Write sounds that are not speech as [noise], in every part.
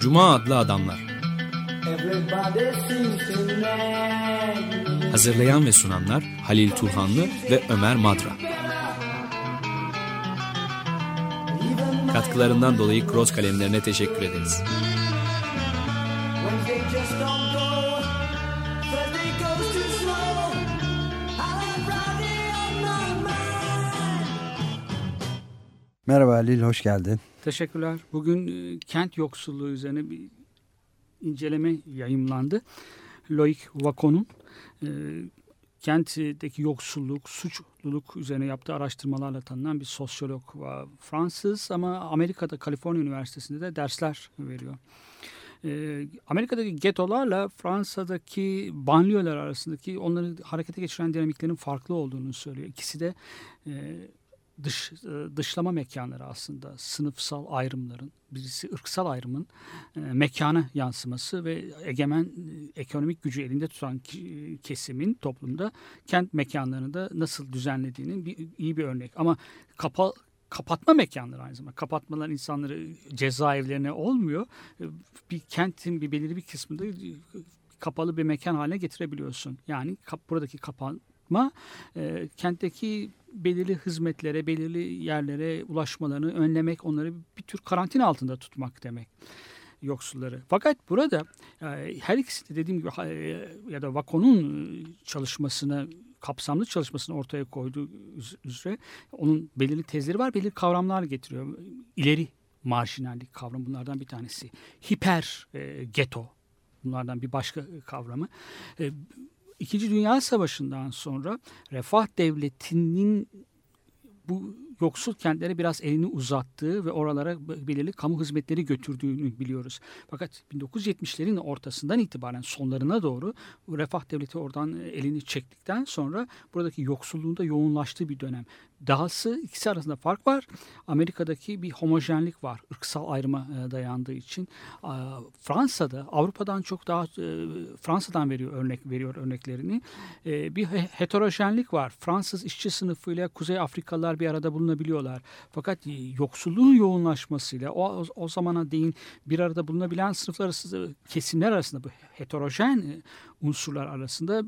Cuma adlı adamlar. Hazırlayan ve sunanlar Halil Turhanlı ve Ömer Madra. Katkılarından dolayı Cross kalemlerine teşekkür ederiz. Merhaba Halil, hoş geldin. Teşekkürler. Bugün e, kent yoksulluğu üzerine bir inceleme yayımlandı. Loic Wacon'un e, kentteki yoksulluk, suçluluk üzerine yaptığı araştırmalarla tanınan bir sosyolog var. Fransız ama Amerika'da Kaliforniya Üniversitesi'nde de dersler veriyor. E, Amerika'daki getolarla Fransa'daki banliyöler arasındaki onları harekete geçiren dinamiklerin farklı olduğunu söylüyor. İkisi de e, dış e, dışlama mekanları aslında sınıfsal ayrımların birisi ırksal ayrımın e, yansıması ve egemen e, ekonomik gücü elinde tutan kesimin toplumda kent mekanlarını da nasıl düzenlediğinin bir, iyi bir örnek ama kapa, kapatma mekanları aynı zamanda. Kapatmalar insanları cezaevlerine olmuyor. Bir kentin bir belirli bir kısmında kapalı bir mekan haline getirebiliyorsun. Yani kap, buradaki kapanma e, kentteki belirli hizmetlere, belirli yerlere ulaşmalarını önlemek, onları bir tür karantina altında tutmak demek yoksulları. Fakat burada e, her ikisi de dediğim gibi e, ya da Vakon'un çalışmasını kapsamlı çalışmasını ortaya koyduğu üzere onun belirli tezleri var, belirli kavramlar getiriyor. İleri marjinallik kavramı bunlardan bir tanesi. Hiper e, geto bunlardan bir başka kavramı. E, İkinci Dünya Savaşı'ndan sonra refah devletinin bu yoksul kentlere biraz elini uzattığı ve oralara belirli kamu hizmetleri götürdüğünü biliyoruz. Fakat 1970'lerin ortasından itibaren sonlarına doğru refah devleti oradan elini çektikten sonra buradaki yoksulluğun da yoğunlaştığı bir dönem. Dahası ikisi arasında fark var. Amerika'daki bir homojenlik var. ırksal ayrıma e, dayandığı için. Fransa'da Avrupa'dan çok daha e, Fransa'dan veriyor örnek veriyor örneklerini. E, bir heterojenlik var. Fransız işçi sınıfıyla Kuzey Afrikalılar bir arada bulunabiliyorlar. Fakat yoksulluğun yoğunlaşmasıyla o, o zamana değin bir arada bulunabilen sınıflar arasında kesimler arasında bu heterojen unsurlar arasında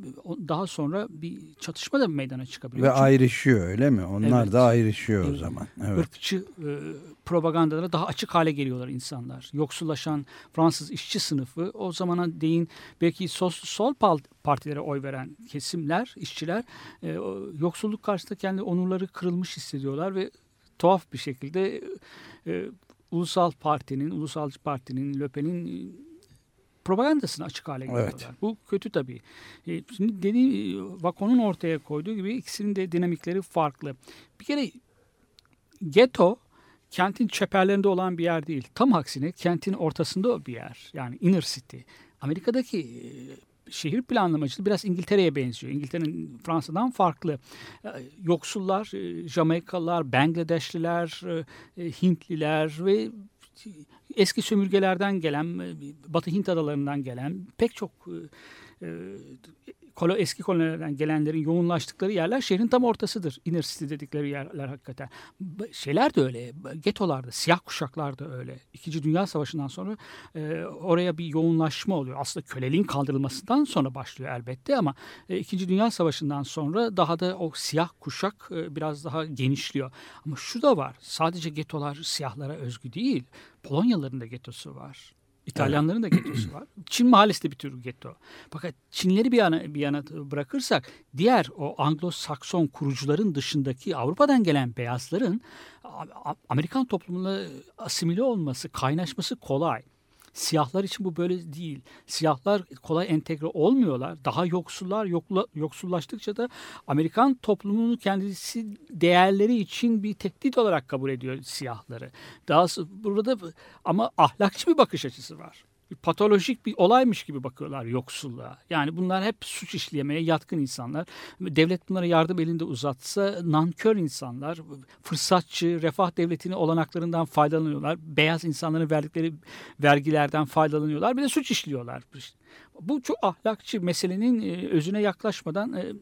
daha sonra bir çatışma da meydana çıkabiliyor. Ve Çünkü, ayrışıyor öyle mi? Onlar evet, da ayrışıyor evet, o zaman. Evet. Irkçı e, propagandalara daha açık hale geliyorlar insanlar. Yoksullaşan Fransız işçi sınıfı o zamana değin belki sol, sol partilere oy veren kesimler, işçiler e, yoksulluk karşısında kendi onurları kırılmış hissediyorlar ve tuhaf bir şekilde e, Ulusal Parti'nin, Ulusal Parti'nin, Löpen'in propagandasını açık hale getiriyorlar. Evet. Bu kötü tabii. E, şimdi dediğim Vakon'un ortaya koyduğu gibi ikisinin de dinamikleri farklı. Bir kere ghetto kentin çeperlerinde olan bir yer değil. Tam aksine kentin ortasında bir yer. Yani inner city. Amerika'daki e, şehir planlamacılığı biraz İngiltere'ye benziyor. İngiltere'nin Fransa'dan farklı. E, yoksullar, Jamaikalılar, Bangladeşliler, Hintliler ve eski sömürgelerden gelen, Batı Hint adalarından gelen pek çok e, kolo, eski kolonilerden gelenlerin yoğunlaştıkları yerler şehrin tam ortasıdır. Inner city dedikleri yerler hakikaten. Şeyler de öyle, getolarda, siyah kuşaklar da öyle. İkinci Dünya Savaşı'ndan sonra e, oraya bir yoğunlaşma oluyor. Aslında köleliğin kaldırılmasından sonra başlıyor elbette ama e, İkinci Dünya Savaşı'ndan sonra daha da o siyah kuşak e, biraz daha genişliyor. Ama şu da var, sadece getolar siyahlara özgü değil. Polonyalıların da getosu var. İtalyanların da gettosu var. [clears throat] Çin mahallesi de bir tür getto. Fakat Çinleri bir yana, bir yana bırakırsak diğer o Anglo-Sakson kurucuların dışındaki Avrupa'dan gelen beyazların Amerikan toplumuna asimile olması, kaynaşması kolay. Siyahlar için bu böyle değil. Siyahlar kolay entegre olmuyorlar. Daha yoksullar yokla, yoksullaştıkça da Amerikan toplumunu kendisi değerleri için bir tehdit olarak kabul ediyor siyahları. Daha burada ama ahlakçı bir bakış açısı var bir patolojik bir olaymış gibi bakıyorlar yoksulluğa. Yani bunlar hep suç işlemeye yatkın insanlar. Devlet bunlara yardım elinde uzatsa nankör insanlar, fırsatçı, refah devletinin olanaklarından faydalanıyorlar. Beyaz insanların verdikleri vergilerden faydalanıyorlar. Bir de suç işliyorlar. Bu çok ahlakçı meselenin e, özüne yaklaşmadan e,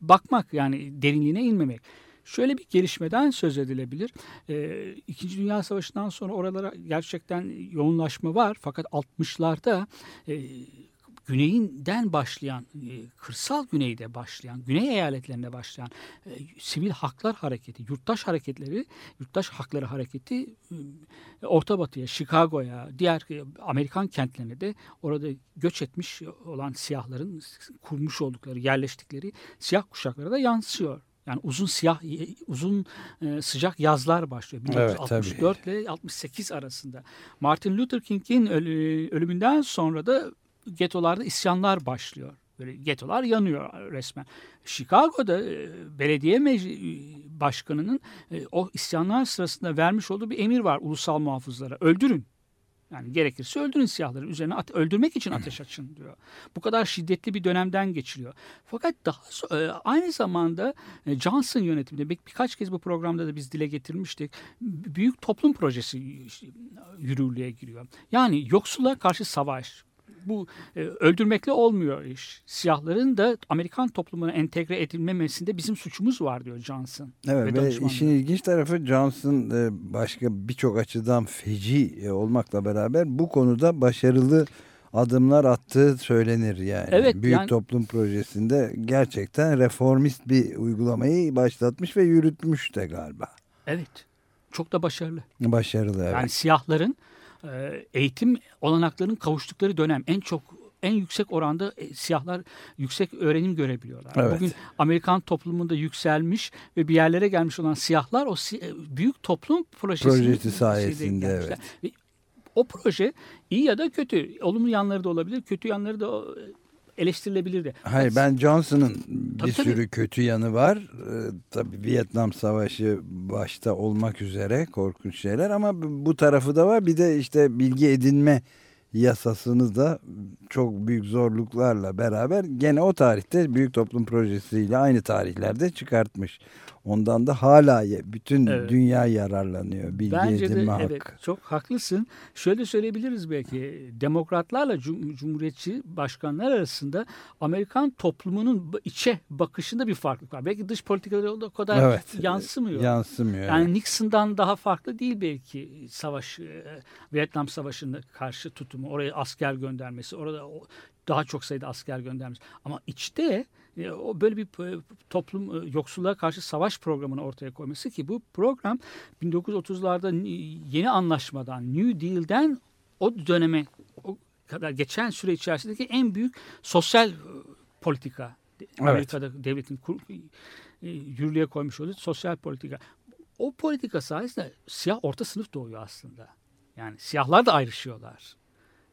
bakmak yani derinliğine inmemek. Şöyle bir gelişmeden söz edilebilir. E, İkinci Dünya Savaşı'ndan sonra oralara gerçekten yoğunlaşma var. Fakat 60'larda e, güneyinden başlayan, e, kırsal güneyde başlayan, güney eyaletlerinde başlayan e, sivil haklar hareketi, yurttaş hareketleri, yurttaş hakları hareketi e, Orta Batı'ya, Chicago'ya, diğer Amerikan kentlerine de orada göç etmiş olan siyahların kurmuş oldukları, yerleştikleri siyah kuşaklara da yansıyor. Yani uzun siyah, uzun sıcak yazlar başlıyor. 1964 evet, ile 68 arasında. Martin Luther King'in ölümünden sonra da getolarda isyanlar başlıyor. Böyle getolar yanıyor resmen. Chicago'da e, belediye başkanının e, o isyanlar sırasında vermiş olduğu bir emir var ulusal muhafızlara. Öldürün. Yani gerekirse öldürün siyahları. Üzerine at, öldürmek için ateş [clears throat] açın diyor. Bu kadar şiddetli bir dönemden geçiriyor. Fakat daha e, aynı zamanda Johnson yönetiminde bir, birkaç kez bu programda da biz dile getirmiştik. Büyük toplum projesi yürürlüğe giriyor. Yani yoksula karşı savaş, bu e, öldürmekle olmuyor iş. Siyahların da Amerikan toplumuna entegre edilmemesinde bizim suçumuz var diyor Johnson. Evet ve, ve işin ilginç tarafı Johnson e, başka birçok açıdan feci e, olmakla beraber bu konuda başarılı adımlar attığı söylenir yani. Evet, Büyük yani, Toplum Projesi'nde gerçekten reformist bir uygulamayı başlatmış ve yürütmüş de galiba. Evet. Çok da başarılı. Başarılı evet. Yani siyahların e, eğitim olanaklarının kavuştukları dönem en çok en yüksek oranda e, siyahlar yüksek öğrenim görebiliyorlar. Evet. Bugün Amerikan toplumunda yükselmiş ve bir yerlere gelmiş olan siyahlar o e, büyük toplum projesi, projesi sayesinde evet. Ve o proje iyi ya da kötü, olumlu yanları da olabilir, kötü yanları da eleştirilebilirdi. Hayır ben Johnson'ın bir tabii, sürü kötü yanı var. Ee, tabii Vietnam Savaşı başta olmak üzere korkunç şeyler ama bu tarafı da var. Bir de işte bilgi edinme yasasını da çok büyük zorluklarla beraber gene o tarihte Büyük Toplum Projesi'yle aynı tarihlerde çıkartmış. Ondan da hala bütün evet. dünya yararlanıyor. Bilgi Bence edinme de hakkı. evet çok haklısın. Şöyle söyleyebiliriz belki demokratlarla cum cumhuriyetçi başkanlar arasında Amerikan toplumunun içe bakışında bir farklılık var. Belki dış politikaları o kadar evet. yansımıyor. Yansımıyor. Yani evet. Nixon'dan daha farklı değil belki savaş e, Vietnam Savaşı'nda karşı tutumu, oraya asker göndermesi, orada daha çok sayıda asker göndermiş. Ama içte o böyle bir toplum e, yoksulluğa karşı savaş programını ortaya koyması ki bu program 1930'larda yeni anlaşmadan New Deal'den o döneme o kadar geçen süre içerisindeki en büyük sosyal e, politika evet. Amerika'da devletin kur, yürürlüğe koymuş olduğu sosyal politika. O politika sayesinde siyah orta sınıf doğuyor aslında. Yani siyahlar da ayrışıyorlar.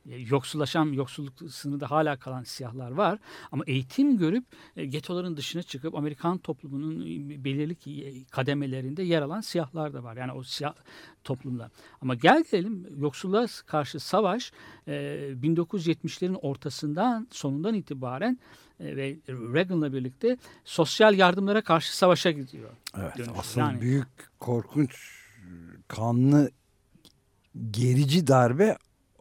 E, yoksullaşan, yoksulluk sınırında hala kalan siyahlar var. Ama eğitim görüp e, getoların dışına çıkıp Amerikan toplumunun e, belirli kademelerinde yer alan siyahlar da var. Yani o siyah toplumlar. Ama gel gelelim yoksulluğa karşı savaş 1970'lerin ortasından sonundan itibaren ve Reagan'la birlikte sosyal yardımlara karşı savaşa gidiyor. Evet, asıl yani, büyük korkunç kanlı gerici darbe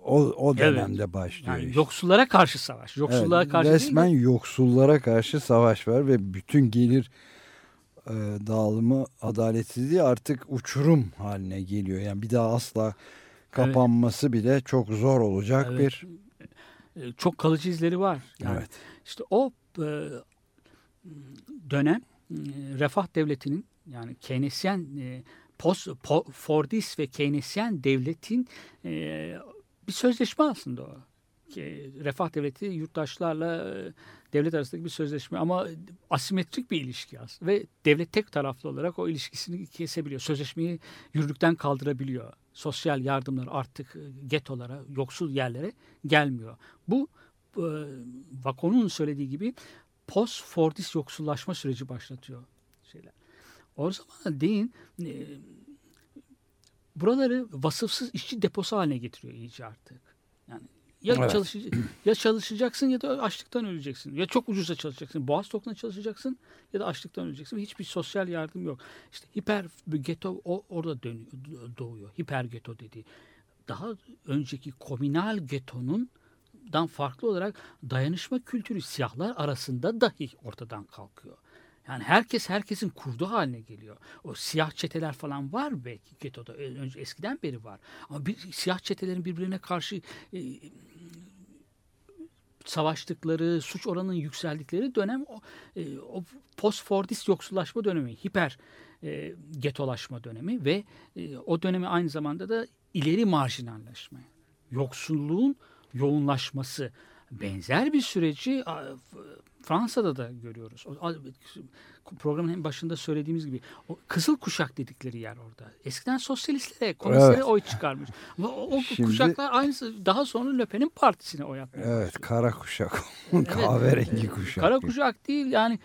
o, o dönemde evet. başlıyor. Yani işte. Yoksullara karşı savaş. Yoksullara evet, karşı resmen değil yoksullara karşı savaş var ve bütün gelir e, dağılımı adaletsizliği artık uçurum haline geliyor. Yani bir daha asla kapanması evet. bile çok zor olacak evet. bir e, çok kalıcı izleri var. Yani evet. işte o e, dönem e, refah devletinin yani Keynesyen e, post po, Fordist ve Keynesyen devletin e, bir sözleşme aslında o. Refah devleti yurttaşlarla e, devlet arasındaki bir sözleşme ama asimetrik bir ilişki aslında ve devlet tek taraflı olarak o ilişkisini kesebiliyor. Sözleşmeyi yürürlükten kaldırabiliyor. Sosyal yardımlar artık e, getolara, yoksul yerlere gelmiyor. Bu e, Vakon'un söylediği gibi post-Fordist yoksullaşma süreci başlatıyor şeyler. O zaman deyin e, buraları vasıfsız işçi deposu haline getiriyor iyice artık. Yani ya, evet. çalışacak, ya çalışacaksın ya da açlıktan öleceksin. Ya çok ucuza çalışacaksın. Boğaz tokuna çalışacaksın ya da açlıktan öleceksin. Ve hiçbir sosyal yardım yok. İşte hiper geto o, orada dönüyor, doğuyor. Hiper geto dediği. Daha önceki komünal getonun dan farklı olarak dayanışma kültürü siyahlar arasında dahi ortadan kalkıyor. Yani herkes herkesin kurdu haline geliyor. O siyah çeteler falan var belki getoda. Önce eskiden beri var. Ama bir, siyah çetelerin birbirine karşı e, savaştıkları, suç oranının yükseldikleri dönem o, e, o post-Fordist yoksullaşma dönemi, hiper e, getolaşma dönemi ve e, o dönemi aynı zamanda da ileri marjinalleşme, yoksulluğun yoğunlaşması benzer bir süreci Fransa'da da görüyoruz. O, programın en başında söylediğimiz gibi o kızıl kuşak dedikleri yer orada. Eskiden sosyalistlere, komünistlere evet. oy çıkarmış. Ama o, o Şimdi, kuşaklar aynısı daha sonra Löpen'in partisine oy atmaya Evet, kara kuşak. [laughs] kahverengi evet, kuşak. Kara kuşak değil yani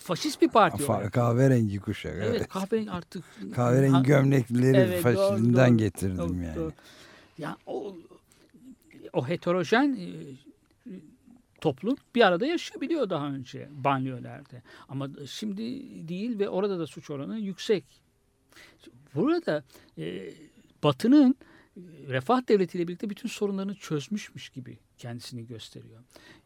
faşist bir parti. Fa- kahverengi kuşak. Evet, evet kahverengi artık. kahverengi gömlekleri evet, faşizmden doğru, getirdim doğru, yani. Doğru. Yani o, o heterojen toplum bir arada yaşayabiliyor daha önce banliyölerde. Ama şimdi değil ve orada da suç oranı yüksek. Burada e, Batı'nın refah devletiyle birlikte bütün sorunlarını çözmüş gibi kendisini gösteriyor.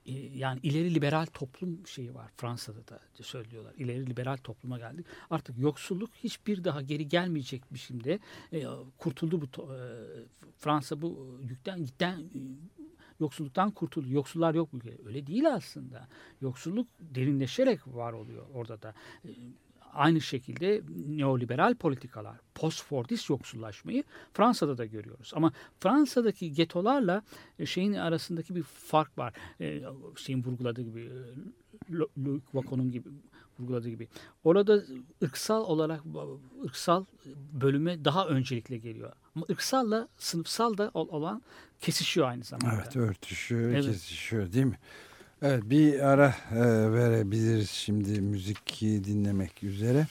E, yani ileri liberal toplum şeyi var. Fransa'da da söylüyorlar. İleri liberal topluma geldik. Artık yoksulluk hiçbir daha geri gelmeyecek biçimde e, kurtuldu bu e, Fransa bu yükten gitten yoksulluktan kurtuldu. Yoksullar yok ülkede. Öyle değil aslında. Yoksulluk derinleşerek var oluyor orada da. Ee, aynı şekilde neoliberal politikalar, postfordist yoksullaşmayı Fransa'da da görüyoruz. Ama Fransa'daki getolarla e, şeyin arasındaki bir fark var. E, şeyin vurguladığı gibi, e, Louis Wacon'un gibi vurguladığı gibi. Orada ırksal olarak ırksal bölüme daha öncelikle geliyor. Ama ırksalla sınıfsal da olan kesişiyor aynı zamanda. Evet örtüşüyor, evet. kesişiyor değil mi? Evet bir ara e, verebiliriz şimdi müzik dinlemek üzere.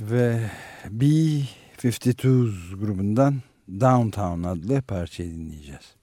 Ve B-52 grubundan Downtown adlı parçayı dinleyeceğiz.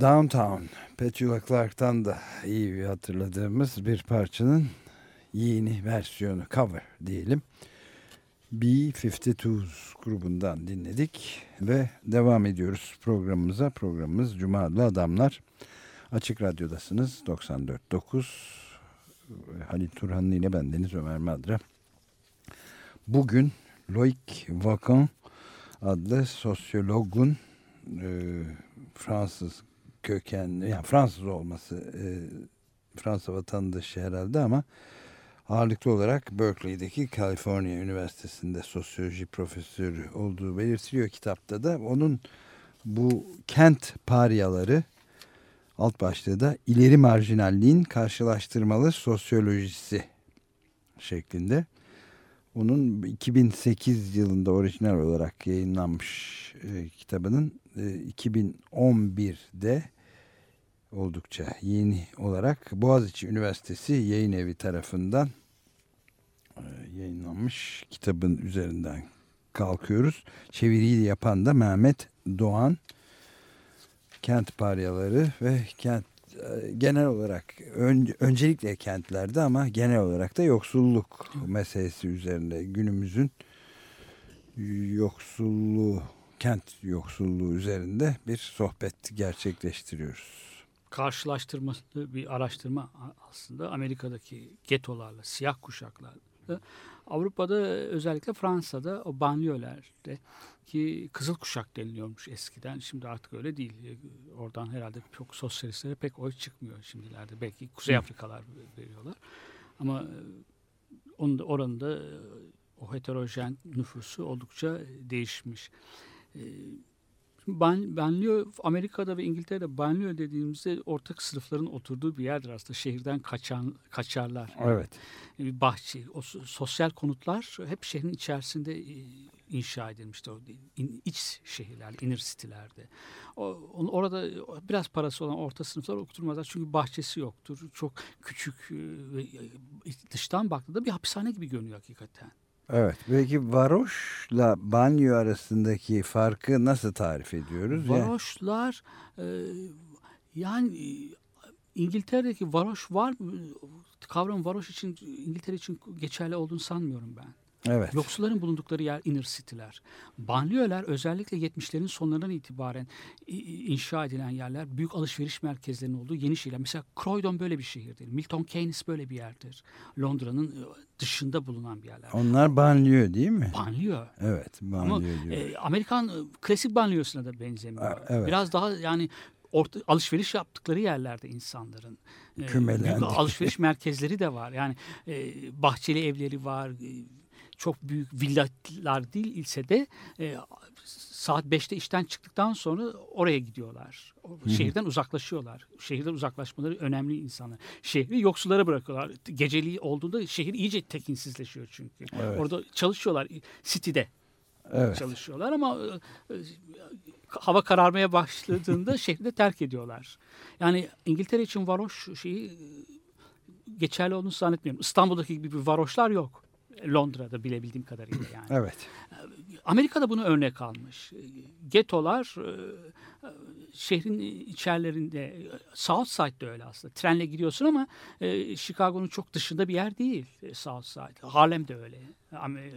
Downtown Petula Clark'tan da iyi bir hatırladığımız bir parçanın yeni versiyonu cover diyelim. B-52's grubundan dinledik ve devam ediyoruz programımıza. Programımız Cuma adlı Adamlar. Açık Radyo'dasınız 94.9 Halil Turhanlı ile ben Deniz Ömer Madra. Bugün Loic Vacan adlı sosyologun e, Fransız kökenli yani Fransız olması e, Fransa vatandaşı herhalde ama ağırlıklı olarak Berkeley'deki California Üniversitesi'nde sosyoloji profesörü olduğu belirtiliyor kitapta da. Onun bu kent paryaları alt başlığı da ileri marjinalliğin karşılaştırmalı sosyolojisi şeklinde. Onun 2008 yılında orijinal olarak yayınlanmış e, kitabının e, 2011'de oldukça yeni olarak Boğaziçi Üniversitesi Yayın Evi tarafından e, yayınlanmış kitabın üzerinden kalkıyoruz. Çeviriyi yapan da Mehmet Doğan. Kent paryaları ve kent e, genel olarak ön, öncelikle kentlerde ama genel olarak da yoksulluk meselesi üzerinde günümüzün yoksulluğu kent yoksulluğu üzerinde bir sohbet gerçekleştiriyoruz. Karşılaştırması bir araştırma aslında Amerika'daki getolarla, siyah kuşaklarla Avrupa'da özellikle Fransa'da o banliyölerde ki kızıl kuşak deniliyormuş eskiden. Şimdi artık öyle değil. Oradan herhalde çok sosyalistlere pek oy çıkmıyor şimdilerde. Belki Kuzey Afrikalar veriyorlar. Ama onun da, oranın da o heterojen nüfusu oldukça değişmiş. Ben, banliyö Amerika'da ve İngiltere'de banliyö dediğimizde ortak sınıfların oturduğu bir yerdir aslında. Şehirden kaçan kaçarlar. Yani evet. Bir bahçe, o sosyal konutlar hep şehrin içerisinde inşa edilmişti. O iç şehirler, inner city'lerde. O, orada biraz parası olan orta sınıflar okuturmazlar. Çünkü bahçesi yoktur. Çok küçük ve dıştan baktığında bir hapishane gibi görünüyor hakikaten. Evet. Peki varoşla banyo arasındaki farkı nasıl tarif ediyoruz? Varoşlar e, yani İngiltere'deki varoş var kavram varoş için İngiltere için geçerli olduğunu sanmıyorum ben. Evet. Yoksulların bulundukları yer inner city'ler. Banliyöler özellikle 70'lerin sonlarından itibaren inşa edilen yerler büyük alışveriş merkezlerinin olduğu yeni şehirler. Mesela Croydon böyle bir şehirdir. Milton Keynes böyle bir yerdir. Londra'nın dışında bulunan bir yerler. Onlar banliyö değil mi? Banliyö. Evet banliyö Ama e, Amerikan klasik banliyösüne de benzemiyor. Evet. Biraz daha yani orta, alışveriş yaptıkları yerlerde insanların. Kümelendi. E, alışveriş merkezleri de var. Yani e, bahçeli evleri var, çok büyük villalar değil ise de e, saat 5'te işten çıktıktan sonra oraya gidiyorlar. Şehirden uzaklaşıyorlar. Şehirden uzaklaşmaları önemli insanlar. Şehri yoksullara bırakıyorlar. Geceliği olduğunda şehir iyice tekinsizleşiyor çünkü. Evet. Orada çalışıyorlar. City'de evet. çalışıyorlar ama e, hava kararmaya başladığında [laughs] şehri de terk ediyorlar. Yani İngiltere için varoş şeyi geçerli olduğunu zannetmiyorum. İstanbul'daki gibi bir varoşlar yok. Londra'da bilebildiğim kadarıyla [clears throat] yani. Evet. Amerika'da bunu örnek almış. Getolar e, şehrin içerilerinde South Side'de öyle aslında. Trenle gidiyorsun ama e, Chicago'nun çok dışında bir yer değil e, South Side. Harlem de öyle.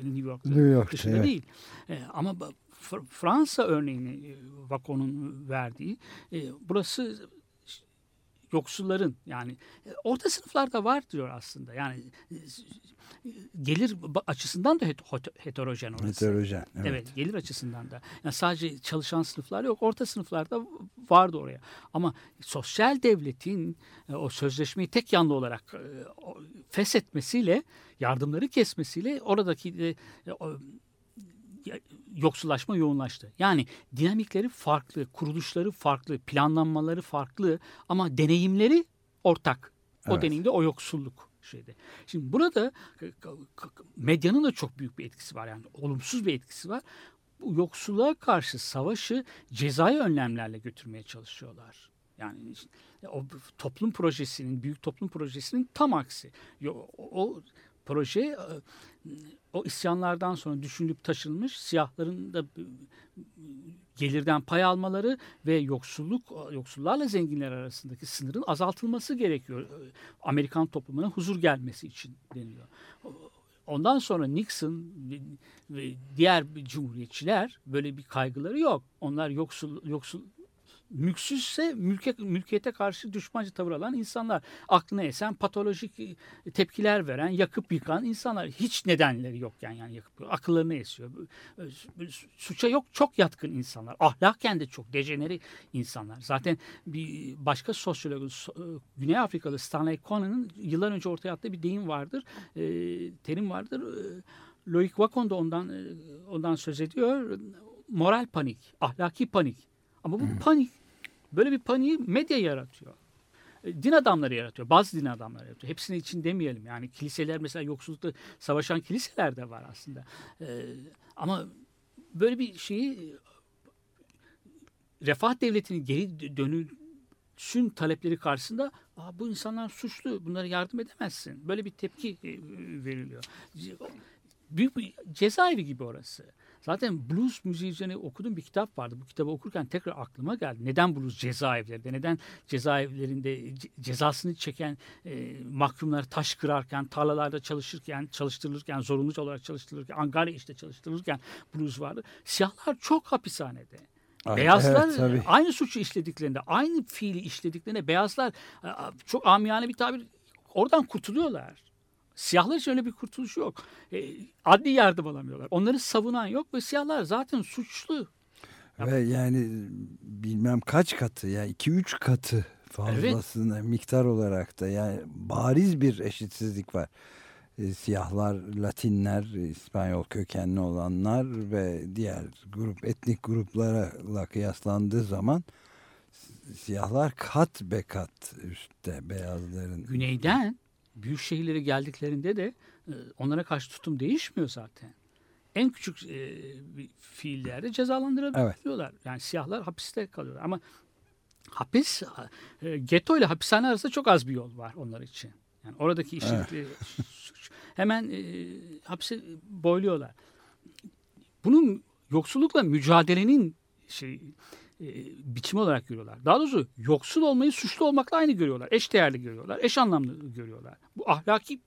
New York'ta New York, dışında evet. değil. Ama Fransa örneğini Vakon'un verdiği burası yoksulların yani orta sınıflarda var diyor aslında. Yani gelir açısından da heterojen orası. Heterojen. Evet. evet gelir açısından da. Yani sadece çalışan sınıflar yok. Orta sınıflarda vardı oraya. Ama sosyal devletin e, o sözleşmeyi tek yanlı olarak e, feshetmesiyle, yardımları kesmesiyle oradaki de yoksullaşma yoğunlaştı. Yani dinamikleri farklı, kuruluşları farklı, planlanmaları farklı ama deneyimleri ortak. O evet. deneyimde o yoksulluk şeyde. Şimdi burada medyanın da çok büyük bir etkisi var. Yani olumsuz bir etkisi var. Bu yoksulluğa karşı savaşı cezai önlemlerle götürmeye çalışıyorlar. Yani o toplum projesinin, büyük toplum projesinin tam aksi. O, o proje e, o isyanlardan sonra düşünülüp taşınmış siyahların da gelirden pay almaları ve yoksulluk yoksullarla zenginler arasındaki sınırın azaltılması gerekiyor. Amerikan toplumuna huzur gelmesi için deniyor. Ondan sonra Nixon ve diğer cumhuriyetçiler böyle bir kaygıları yok. Onlar yoksul yoksul mülksüzse mülke, mülkiyete karşı düşmancı tavır alan insanlar. Aklına esen patolojik e, tepkiler veren, yakıp yıkan insanlar. Hiç nedenleri yok yani, yakıp akıllarını esiyor. Suça yok çok yatkın insanlar. Ahlakken de çok dejeneri insanlar. Zaten bir başka sosyolog e, Güney Afrikalı Stanley Conan'ın yıllar önce ortaya attığı bir deyim vardır. E, terim vardır. Loic Wacon da ondan, ondan söz ediyor. Moral panik, ahlaki panik. Ama bu panik Böyle bir paniği medya yaratıyor. E, din adamları yaratıyor. Bazı din adamları yaratıyor. Hepsini için demeyelim. Yani kiliseler mesela yoksullukta savaşan kiliseler de var aslında. Ee, ama böyle bir şeyi refah devletinin geri dönülsün talepleri karşısında Aa, bu insanlar suçlu bunlara yardım edemezsin. Böyle bir tepki e, veriliyor. Büyük bir cezaevi gibi orası. Zaten blues müziği üzerine okuduğum bir kitap vardı. Bu kitabı okurken tekrar aklıma geldi. Neden blues cezaevlerinde, neden cezaevlerinde cezasını çeken e, mahkumlar taş kırarken, tarlalarda çalışırken, çalıştırılırken, zorunlu olarak çalıştırılırken, Angarya işte çalıştırılırken blues vardı. Siyahlar çok hapishanede. Beyazlar evet, aynı suçu işlediklerinde, aynı fiili işlediklerinde beyazlar çok amiyane bir tabir oradan kurtuluyorlar. Siyahlar için öyle bir kurtuluş yok. E, adli yardım alamıyorlar. Onları savunan yok ve siyahlar zaten suçlu. Ve yani bilmem kaç katı ya yani 2-3 katı fazlasına evet. miktar olarak da yani bariz bir eşitsizlik var. E, siyahlar, Latinler, İspanyol kökenli olanlar ve diğer grup etnik gruplarla kıyaslandığı zaman siyahlar kat be kat üstte beyazların. Güneyden büyük şehirlere geldiklerinde de e, onlara karşı tutum değişmiyor zaten. En küçük e, fiillerde cezalandırabiliyorlar. Evet. Yani siyahlar hapiste kalıyorlar. Ama hapis, e, getto ile hapishane arasında çok az bir yol var onlar için. Yani oradaki işledikleri evet. hemen e, hapse boyluyorlar. Bunun yoksullukla mücadelenin şey e, biçimi olarak görüyorlar. Daha doğrusu yoksul olmayı suçlu olmakla aynı görüyorlar. Eş değerli görüyorlar. Eş anlamlı görüyorlar. Bu ahlaki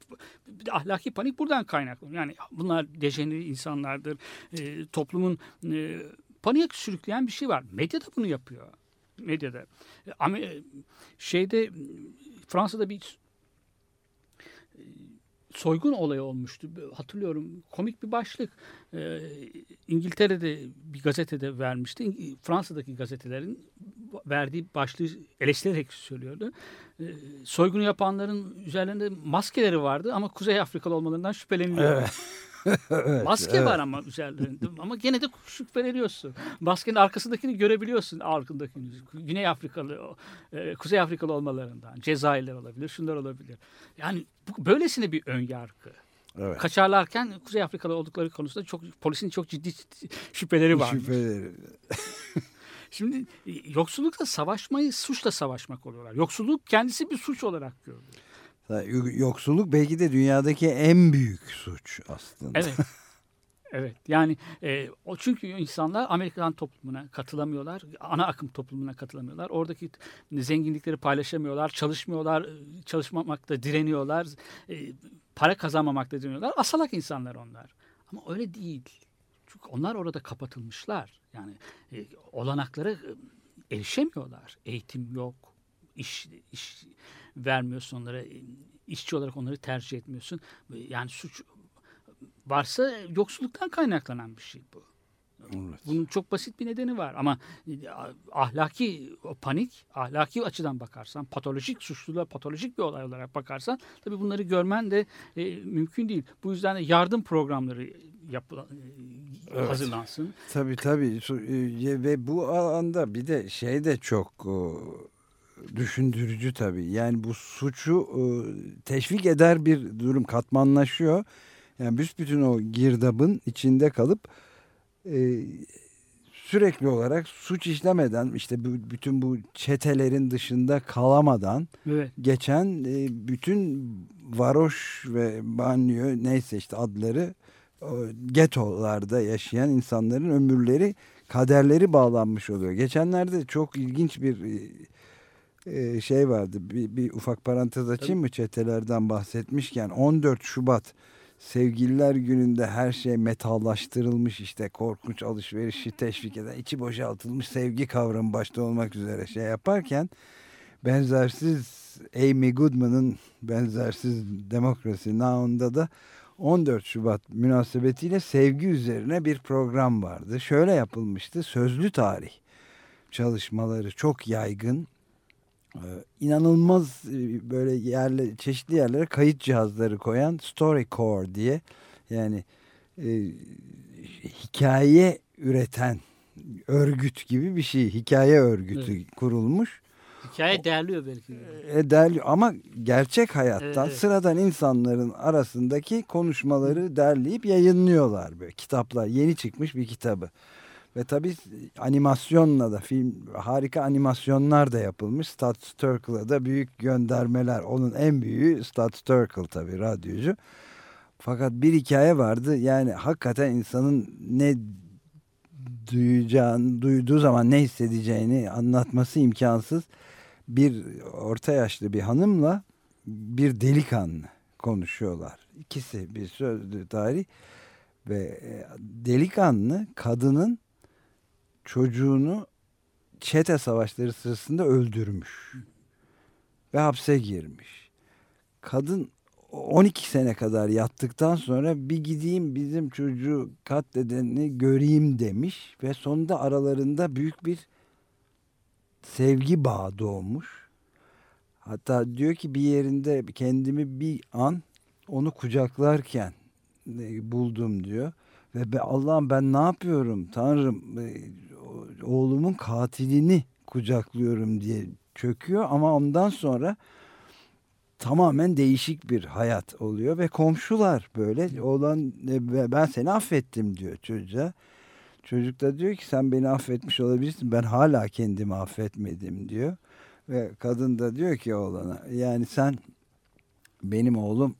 ahlaki panik buradan kaynaklanıyor. Yani bunlar dejeneri insanlardır. E, toplumun e, paniğe sürükleyen bir şey var. Medya da bunu yapıyor. Medyada. Ama e, şeyde Fransa'da bir soygun olayı olmuştu. Hatırlıyorum komik bir başlık. Ee, İngiltere'de bir gazetede vermişti. Fransa'daki gazetelerin verdiği başlığı eleştirerek söylüyordu. Ee, soygunu yapanların üzerlerinde maskeleri vardı ama Kuzey Afrikalı olmalarından şüpheleniyor. Evet. [laughs] evet, Maske evet. var ama üzerlerinde ama gene de şüpheleniyorsun. Maskenin arkasındakini görebiliyorsun arkındakini. Güney Afrikalı, e, Kuzey Afrikalı olmalarından. Cezayirler olabilir, şunlar olabilir. Yani böylesine bir ön yargı. Evet. Kaçarlarken Kuzey Afrikalı oldukları konusunda çok polisin çok ciddi şüpheleri var. Şüpheleri. [laughs] Şimdi e, yoksullukla savaşmayı suçla savaşmak oluyorlar. Yoksulluk kendisi bir suç olarak görülüyor. Yoksulluk belki de dünyadaki en büyük suç aslında. Evet. Evet yani e, o çünkü insanlar Amerikan toplumuna katılamıyorlar. Ana akım toplumuna katılamıyorlar. Oradaki zenginlikleri paylaşamıyorlar. Çalışmıyorlar. Çalışmamakta direniyorlar. E, para kazanmamakta direniyorlar. Asalak insanlar onlar. Ama öyle değil. Çünkü onlar orada kapatılmışlar. Yani e, olanaklara e, erişemiyorlar. Eğitim yok. iş iş vermiyorsun onlara. işçi olarak onları tercih etmiyorsun. Yani suç varsa yoksulluktan kaynaklanan bir şey bu. Evet. Bunun çok basit bir nedeni var ama ahlaki o panik, ahlaki açıdan bakarsan, patolojik suçluluğa patolojik bir olay olarak bakarsan tabii bunları görmen de e, mümkün değil. Bu yüzden de yardım programları yap, e, evet. hazırlansın. Tabii tabii e, ve bu alanda bir de şey de çok düşündürücü tabii. Yani bu suçu e, teşvik eder bir durum katmanlaşıyor. Yani büsbütün o girdabın içinde kalıp e, sürekli olarak suç işlemeden işte bu, bütün bu çetelerin dışında kalamadan evet. geçen e, bütün varoş ve banyo neyse işte adları getolarda yaşayan insanların ömürleri kaderleri bağlanmış oluyor. Geçenlerde çok ilginç bir e, şey vardı. Bir, bir ufak parantez açayım mı çetelerden bahsetmişken 14 Şubat Sevgililer gününde her şey metallaştırılmış işte korkunç alışverişi teşvik eden içi boşaltılmış sevgi kavramı başta olmak üzere şey yaparken benzersiz Amy Goodman'ın benzersiz demokrasi Now'unda da 14 Şubat münasebetiyle sevgi üzerine bir program vardı. Şöyle yapılmıştı sözlü tarih çalışmaları çok yaygın inanılmaz e, böyle yerle çeşitli yerlere kayıt cihazları koyan StoryCorps diye yani e, hikaye üreten örgüt gibi bir şey. Hikaye örgütü evet. kurulmuş. Hikaye değerliyor belki. E, değerliyor ama gerçek hayattan evet. sıradan insanların arasındaki konuşmaları derleyip yayınlıyorlar böyle kitaplar. Yeni çıkmış bir kitabı. Ve tabii animasyonla da film harika animasyonlar da yapılmış. Stat Turkle'a da büyük göndermeler. Onun en büyüğü Stat Turkle tabii radyocu. Fakat bir hikaye vardı. Yani hakikaten insanın ne duyacağını, duyduğu zaman ne hissedeceğini anlatması imkansız. Bir orta yaşlı bir hanımla bir delikanlı konuşuyorlar. İkisi bir sözlü tarih ve e, delikanlı kadının çocuğunu çete savaşları sırasında öldürmüş. Ve hapse girmiş. Kadın 12 sene kadar yattıktan sonra bir gideyim bizim çocuğu katledeni göreyim demiş. Ve sonunda aralarında büyük bir sevgi bağı doğmuş. Hatta diyor ki bir yerinde kendimi bir an onu kucaklarken e, buldum diyor. Ve Allah'ım ben ne yapıyorum Tanrım e, oğlumun katilini kucaklıyorum diye çöküyor ama ondan sonra tamamen değişik bir hayat oluyor ve komşular böyle oğlan e, ben seni affettim diyor çocuğa. Çocuk da diyor ki sen beni affetmiş olabilirsin ben hala kendimi affetmedim diyor. Ve kadın da diyor ki oğlana yani sen benim oğlum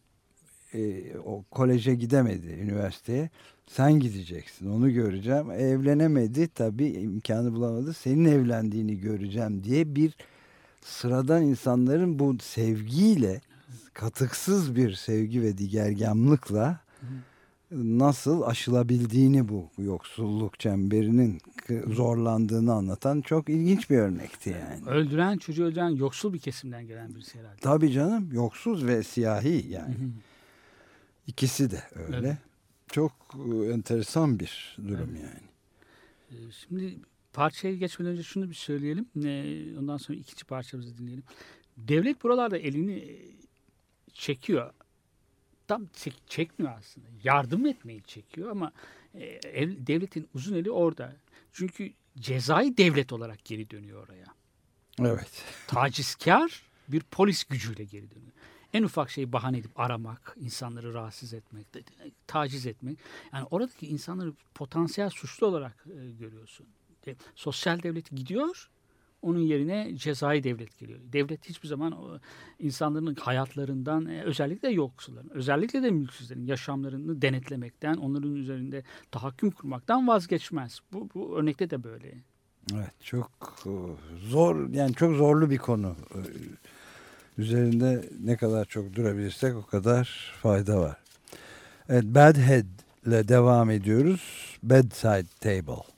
e, o koleje gidemedi üniversiteye. Sen gideceksin onu göreceğim. Evlenemedi tabii imkanı bulamadı. Senin evlendiğini göreceğim diye bir sıradan insanların bu sevgiyle katıksız bir sevgi ve digergamlıkla nasıl aşılabildiğini bu yoksulluk çemberinin zorlandığını anlatan çok ilginç bir örnekti yani. Öldüren çocuğu öldüren yoksul bir kesimden gelen birisi herhalde. Tabii canım yoksuz ve siyahi yani. İkisi de öyle. Evet. Çok e, enteresan bir durum evet. yani. E, şimdi parçaya geçmeden önce şunu bir söyleyelim. Ondan sonra ikinci parçamızı dinleyelim. Devlet buralarda elini çekiyor. Tam çek, çekmiyor aslında. Yardım etmeyi çekiyor ama e, devletin uzun eli orada. Çünkü cezai devlet olarak geri dönüyor oraya. Evet. [laughs] Tacizkar bir polis gücüyle geri dönüyor en ufak şeyi bahane edip aramak, insanları rahatsız etmek, taciz etmek. Yani oradaki insanları potansiyel suçlu olarak e, görüyorsun. De, sosyal devlet gidiyor, onun yerine cezai devlet geliyor. Devlet hiçbir zaman o, insanların hayatlarından, e, özellikle yoksulların, özellikle de mülksüzlerin yaşamlarını denetlemekten, onların üzerinde tahakküm kurmaktan vazgeçmez. Bu, bu örnekte de böyle. Evet, çok e, zor, yani çok zorlu bir konu üzerinde ne kadar çok durabilirsek o kadar fayda var. Evet Bad Head ile devam ediyoruz. Bedside Table.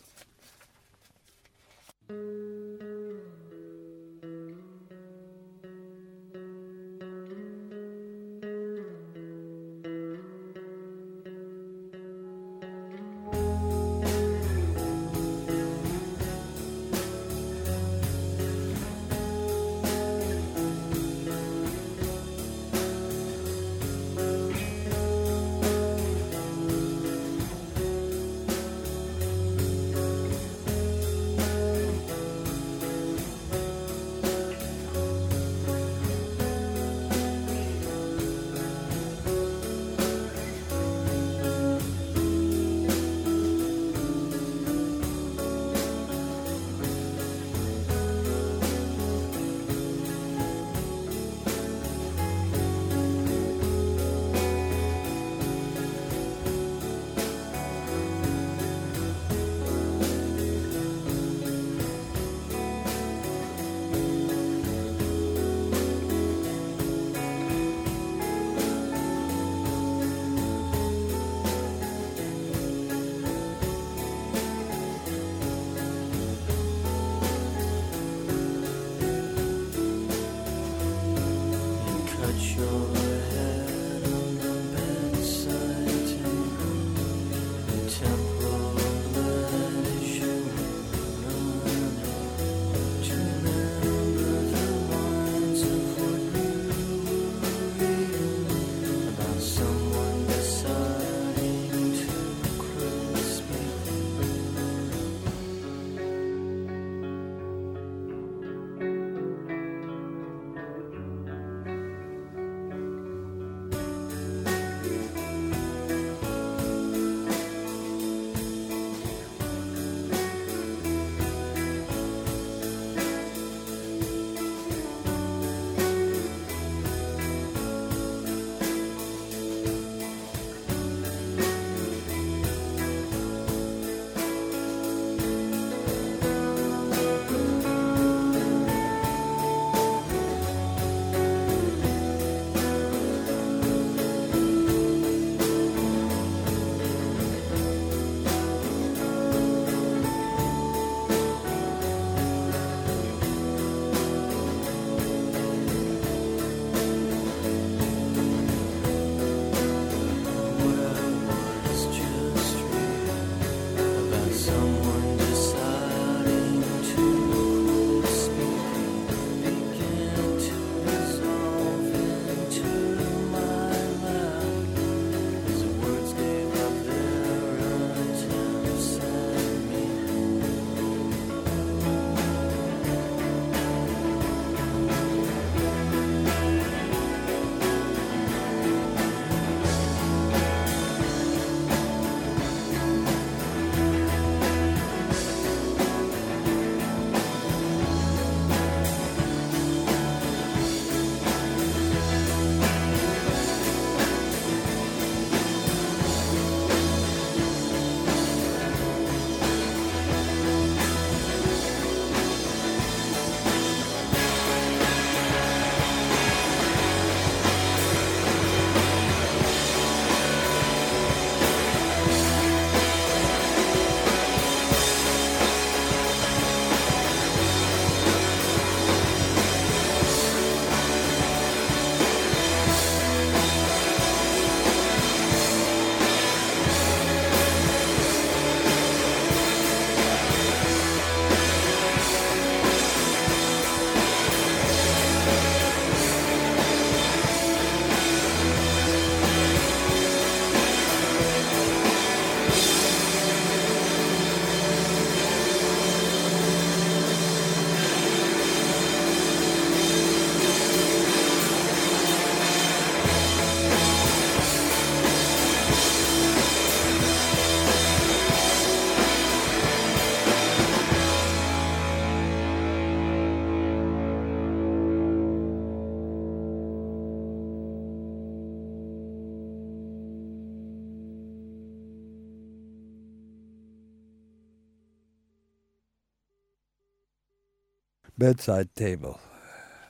Bedside Table.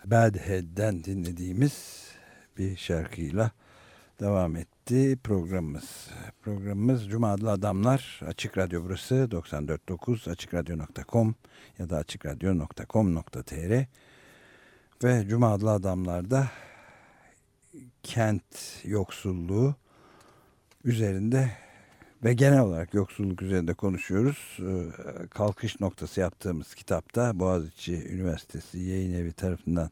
Bad Head'den dinlediğimiz bir şarkıyla devam etti programımız. Programımız Cuma Adlı Adamlar. Açık Radyo burası 94.9 AçıkRadyo.com ya da AçıkRadyo.com.tr ve Cuma Adlı Adamlar'da kent yoksulluğu üzerinde ve genel olarak yoksulluk üzerinde konuşuyoruz. Ee, kalkış noktası yaptığımız kitapta Boğaziçi Üniversitesi Yayın Evi tarafından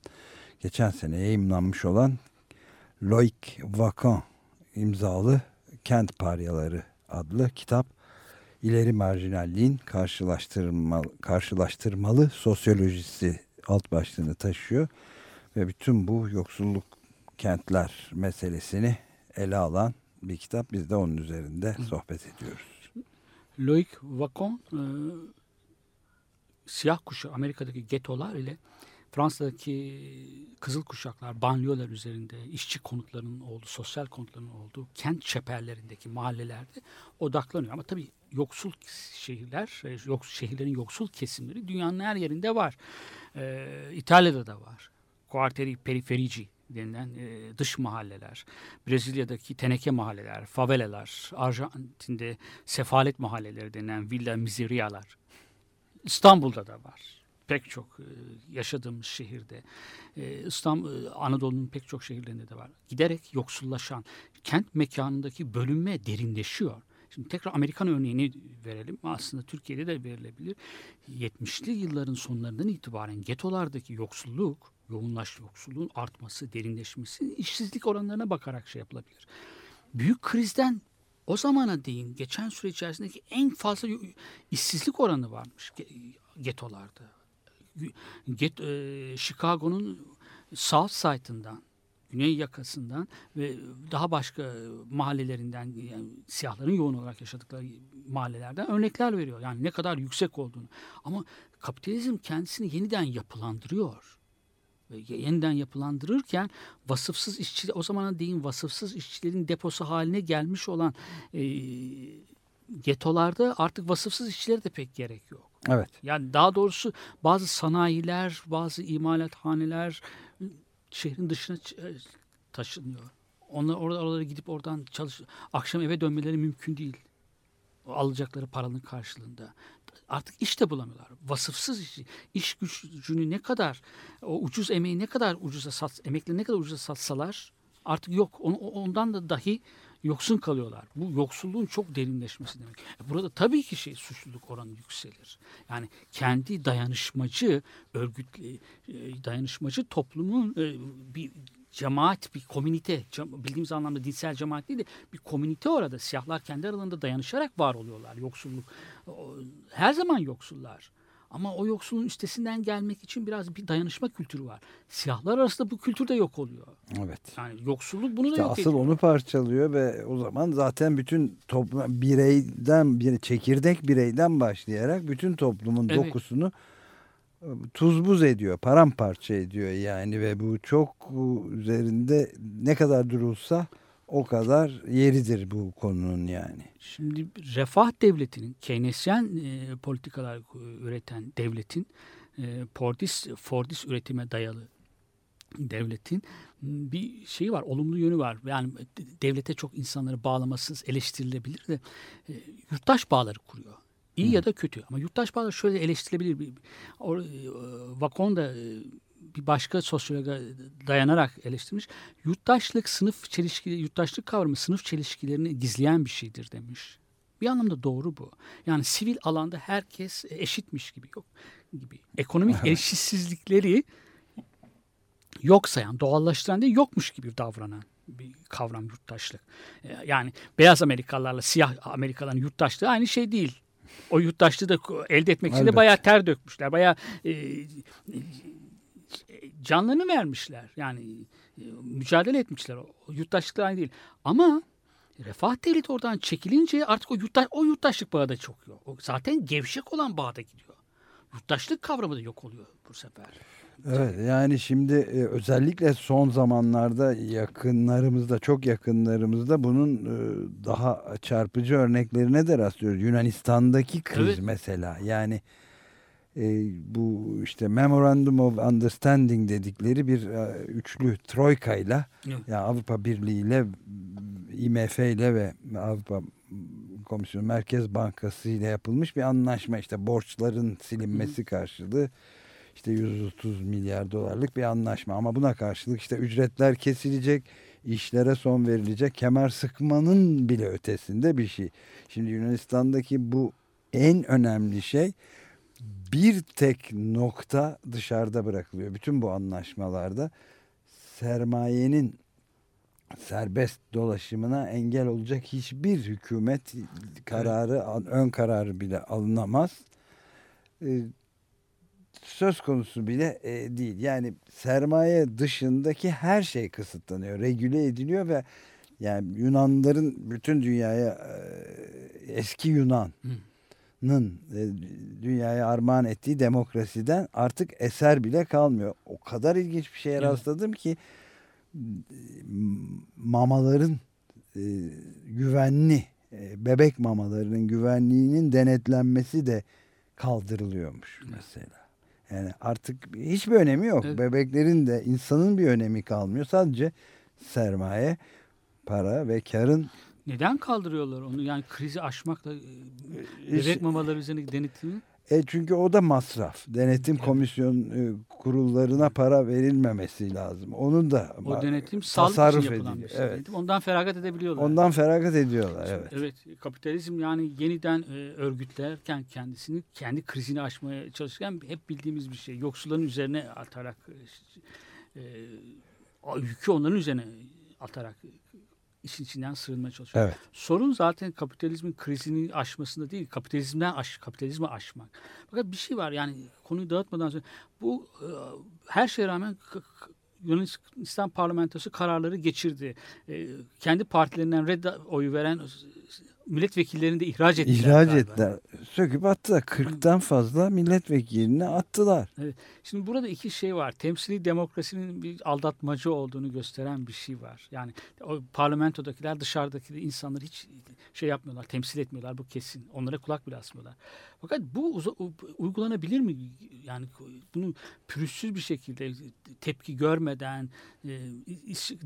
geçen sene yayınlanmış olan Loic Vacan imzalı Kent Paryaları adlı kitap ileri marjinalliğin karşılaştırmalı, karşılaştırmalı sosyolojisi alt başlığını taşıyor ve bütün bu yoksulluk kentler meselesini ele alan bir kitap. Biz de onun üzerinde sohbet ediyoruz. Loic Vacon e, siyah kuşak Amerika'daki getolar ile Fransa'daki kızıl kuşaklar, banliyöler üzerinde işçi konutlarının olduğu, sosyal konutların olduğu kent çeperlerindeki mahallelerde odaklanıyor. Ama tabii yoksul şehirler, e, yok, şehirlerin yoksul kesimleri dünyanın her yerinde var. Ee, İtalya'da da var. Quartieri periferici denilen e, dış mahalleler, Brezilya'daki teneke mahalleler, favelalar, Arjantin'de sefalet mahalleleri denilen villa miserialar, İstanbul'da da var. Pek çok e, yaşadığımız şehirde, e, İstanbul, e, Anadolu'nun pek çok şehirlerinde de var. Giderek yoksullaşan, kent mekanındaki bölünme derinleşiyor. Şimdi tekrar Amerikan örneğini verelim. Aslında Türkiye'de de verilebilir. 70'li yılların sonlarından itibaren getolardaki yoksulluk yoğunlaş yoksulluğun artması, derinleşmesi, işsizlik oranlarına bakarak şey yapılabilir. Büyük krizden o zamana değin geçen süre içerisindeki en fazla işsizlik oranı varmış getolarda. Get, e, Chicago'nun South Side'ından, güney yakasından ve daha başka mahallelerinden yani siyahların yoğun olarak yaşadıkları mahallelerden örnekler veriyor. Yani ne kadar yüksek olduğunu. Ama kapitalizm kendisini yeniden yapılandırıyor yeniden yapılandırırken vasıfsız işçi o zamana değin vasıfsız işçilerin deposu haline gelmiş olan e, getolarda artık vasıfsız işçilere de pek gerek yok. Evet. Yani daha doğrusu bazı sanayiler, bazı imalathaneler şehrin dışına taşınıyor. Onlar orada oralara gidip oradan çalış akşam eve dönmeleri mümkün değil. Alacakları paranın karşılığında artık iş de bulamıyorlar. Vasıfsız iş, iş gücünü ne kadar, o ucuz emeği ne kadar ucuza sat, emekli ne kadar ucuza satsalar artık yok. ondan da dahi yoksun kalıyorlar. Bu yoksulluğun çok derinleşmesi demek. E, burada tabii ki şey suçluluk oranı yükselir. Yani kendi dayanışmacı örgütle dayanışmacı toplumun e, bir cemaat, bir komünite, bildiğimiz anlamda dinsel cemaat değil de bir komünite orada. Siyahlar kendi aralarında dayanışarak var oluyorlar. Yoksulluk, her zaman yoksullar. Ama o yoksulluğun üstesinden gelmek için biraz bir dayanışma kültürü var. Siyahlar arasında bu kültür de yok oluyor. Evet. Yani yoksulluk bunu işte da yok asıl ediyor. onu parçalıyor ve o zaman zaten bütün toplum bireyden bir çekirdek bireyden başlayarak bütün toplumun evet. dokusunu tuz buz ediyor, paramparça ediyor yani ve bu çok üzerinde ne kadar durulsa o kadar yeridir bu konunun yani. Şimdi refah devletinin, Keynesyen e, politikalar üreten devletin, e, Fordist, Fordist üretime dayalı devletin bir şeyi var, olumlu yönü var. Yani devlete çok insanları bağlamasız eleştirilebilir de e, yurttaş bağları kuruyor. İyi ya da kötü. Ama yurttaş bağları şöyle eleştirilebilir. E, Vakon da e, bir başka sosyologa dayanarak eleştirmiş. Yurttaşlık sınıf çelişkileri, yurttaşlık kavramı sınıf çelişkilerini gizleyen bir şeydir demiş. Bir anlamda doğru bu. Yani sivil alanda herkes eşitmiş gibi yok gibi. Ekonomik eşitsizlikleri yok sayan, doğallaştıran değil yokmuş gibi davranan bir kavram yurttaşlık. E, yani beyaz Amerikalılarla siyah Amerikalıların yurttaşlığı aynı şey değil. O yurttaşlığı da elde etmek için de bayağı ter dökmüşler. Bayağı e, canlarını vermişler. Yani e, mücadele etmişler. O yurttaşlıklar aynı değil. Ama refah devleti oradan çekilince artık o, yurttaş, o yurttaşlık bağı da çok yok. O zaten gevşek olan bağda gidiyor. Yurttaşlık kavramı da yok oluyor bu sefer. Evet yani şimdi e, özellikle son zamanlarda yakınlarımızda çok yakınlarımızda bunun e, daha çarpıcı örneklerine de rastlıyoruz. Yunanistan'daki kriz evet. mesela yani e, bu işte Memorandum of Understanding dedikleri bir üçlü troika ile yani Avrupa Birliği ile IMF ile ve Avrupa Komisyonu Merkez Bankası ile yapılmış bir anlaşma işte borçların silinmesi Hı. karşılığı işte 130 milyar dolarlık bir anlaşma ama buna karşılık işte ücretler kesilecek işlere son verilecek kemer sıkmanın bile ötesinde bir şey. Şimdi Yunanistan'daki bu en önemli şey bir tek nokta dışarıda bırakılıyor. Bütün bu anlaşmalarda sermayenin serbest dolaşımına engel olacak hiçbir hükümet kararı, ön kararı bile alınamaz. Söz konusu bile e, değil. Yani sermaye dışındaki her şey kısıtlanıyor, regüle ediliyor ve yani Yunanların bütün dünyaya e, eski Yunan'ın e, dünyaya armağan ettiği demokrasiden artık eser bile kalmıyor. O kadar ilginç bir şeye rastladım ki mamaların e, güvenli e, bebek mamalarının güvenliğinin denetlenmesi de kaldırılıyormuş mesela. Yani artık hiçbir önemi yok. Evet. Bebeklerin de insanın bir önemi kalmıyor. Sadece sermaye, para ve karın neden kaldırıyorlar onu? Yani krizi aşmakla e, bebek mamaları üzerindeki denetimi e çünkü o da masraf. Denetim evet. komisyon e, kurullarına para verilmemesi lazım. Onun da o denetim sağlık için yapılan bir şey. Evet. Ondan feragat edebiliyorlar. Ondan feragat ediyorlar. Evet. Evet. Kapitalizm yani yeniden e, örgütlerken kendisini kendi krizini aşmaya çalışırken hep bildiğimiz bir şey. Yoksulların üzerine atarak e, e yükü onların üzerine atarak işin içinden sığınmaya çalışıyor. Evet. Sorun zaten kapitalizmin krizini aşmasında değil, kapitalizmden aş, kapitalizmi aşmak. Fakat bir şey var yani konuyu dağıtmadan sonra bu e, her şeye rağmen Yunanistan parlamentosu kararları geçirdi. E, kendi partilerinden red oyu veren milletvekillerini de ihraç ettiler. İhraç galiba. ettiler. Söküp attılar. 40'tan fazla milletvekilini attılar. Evet. Şimdi burada iki şey var. Temsili demokrasinin bir aldatmacı olduğunu gösteren bir şey var. Yani o parlamentodakiler dışarıdaki insanları hiç şey yapmıyorlar, temsil etmiyorlar bu kesin. Onlara kulak bile asmıyorlar. Fakat bu uygulanabilir mi? Yani bunu pürüzsüz bir şekilde tepki görmeden, e,